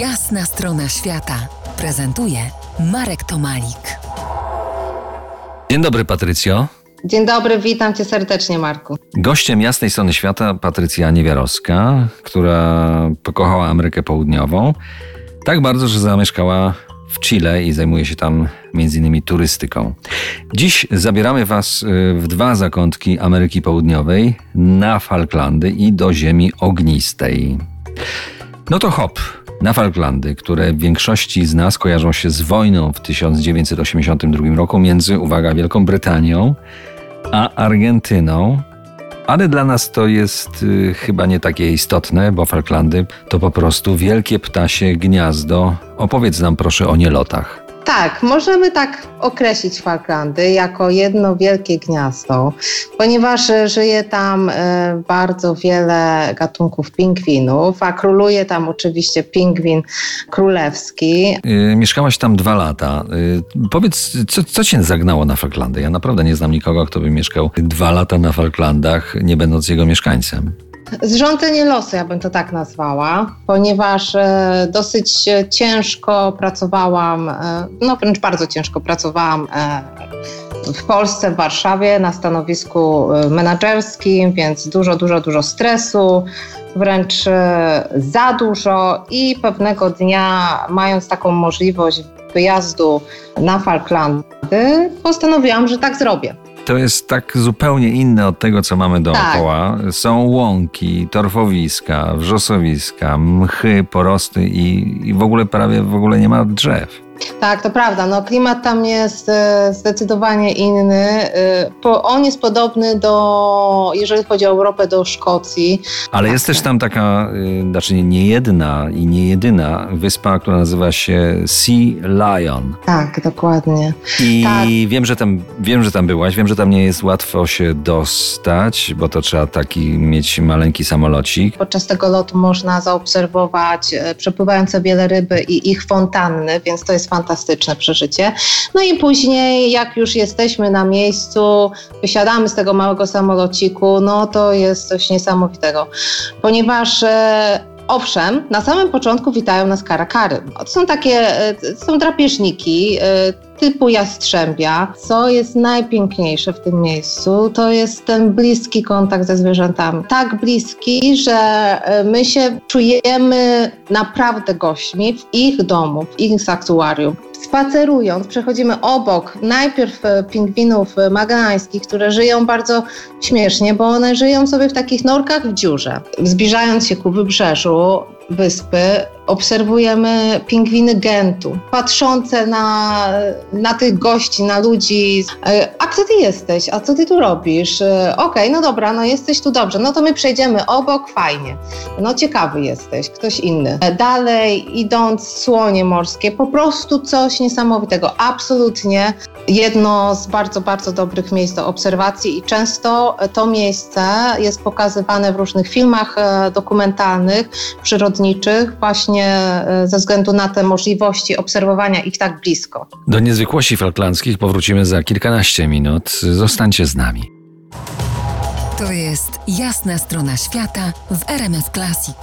Jasna strona świata prezentuje Marek Tomalik. Dzień dobry, Patrycjo. Dzień dobry, witam cię serdecznie, Marku. Gościem jasnej strony świata Patrycja Niewiarowska, która pokochała Amerykę Południową tak bardzo, że zamieszkała w Chile i zajmuje się tam między innymi turystyką. Dziś zabieramy Was y, w dwa zakątki Ameryki Południowej, na Falklandy i do ziemi ognistej. No to hop, na Falklandy, które w większości z nas kojarzą się z wojną w 1982 roku między, uwaga, Wielką Brytanią a Argentyną. Ale dla nas to jest y, chyba nie takie istotne, bo Falklandy to po prostu wielkie ptasie gniazdo. Opowiedz nam proszę o nielotach. Tak, możemy tak określić Falklandy jako jedno wielkie gniazdo, ponieważ e, żyje tam e, bardzo wiele gatunków pingwinów, a króluje tam oczywiście pingwin królewski. Yy, mieszkałaś tam dwa lata. Yy, powiedz, co, co cię zagnało na Falklandy? Ja naprawdę nie znam nikogo, kto by mieszkał dwa lata na Falklandach, nie będąc jego mieszkańcem. Zrządzenie losu, ja bym to tak nazwała, ponieważ e, dosyć ciężko pracowałam, e, no wręcz bardzo ciężko pracowałam e, w Polsce, w Warszawie na stanowisku menedżerskim, więc dużo, dużo, dużo stresu, wręcz za dużo i pewnego dnia, mając taką możliwość wyjazdu na Falklandy, postanowiłam, że tak zrobię to jest tak zupełnie inne od tego, co mamy dookoła. Tak. Są łąki, torfowiska, wrzosowiska, mchy, porosty i, i w ogóle prawie w ogóle nie ma drzew. Tak, to prawda. No, klimat tam jest e, zdecydowanie inny. E, on jest podobny do, jeżeli chodzi o Europę, do Szkocji. Ale jest też tam taka, e, znaczy nie jedna i nie jedyna wyspa, która nazywa się Sea Lion. Tak, dokładnie. I tak. wiem, że tam, wiem, że tam byłaś, wiem, że tam nie jest łatwo się dostać, bo to trzeba taki mieć maleńki samolocik. Podczas tego lotu można zaobserwować przepływające wiele ryby i ich fontanny, więc to jest jest fantastyczne przeżycie. No i później, jak już jesteśmy na miejscu, wysiadamy z tego małego samolociku, no to jest coś niesamowitego, ponieważ e, Owszem, na samym początku witają nas karakary. To są takie, e, są drapieżniki e, typu jastrzębia. Co jest najpiękniejsze w tym miejscu, to jest ten bliski kontakt ze zwierzętami. Tak bliski, że e, my się czujemy naprawdę gośćmi w ich domu, w ich sanktuarium. Spacerując, przechodzimy obok najpierw pingwinów magnańskich, które żyją bardzo śmiesznie, bo one żyją sobie w takich norkach w dziurze. Zbliżając się ku wybrzeżu, wyspy obserwujemy pingwiny Gentu, patrzące na, na tych gości, na ludzi. E, a kto ty jesteś? A co ty tu robisz? E, okej, okay, no dobra, no jesteś tu dobrze, no to my przejdziemy obok, fajnie. No ciekawy jesteś, ktoś inny. E, dalej idąc słonie morskie, po prostu coś niesamowitego. Absolutnie jedno z bardzo, bardzo dobrych miejsc do obserwacji i często to miejsce jest pokazywane w różnych filmach dokumentalnych, przyrodniczych, właśnie właśnie e, ze względu na te możliwości obserwowania ich tak blisko. Do niezwykłości falklandzkich powrócimy za kilkanaście minut. Zostańcie z nami. To jest jasna strona świata w RMS Classic.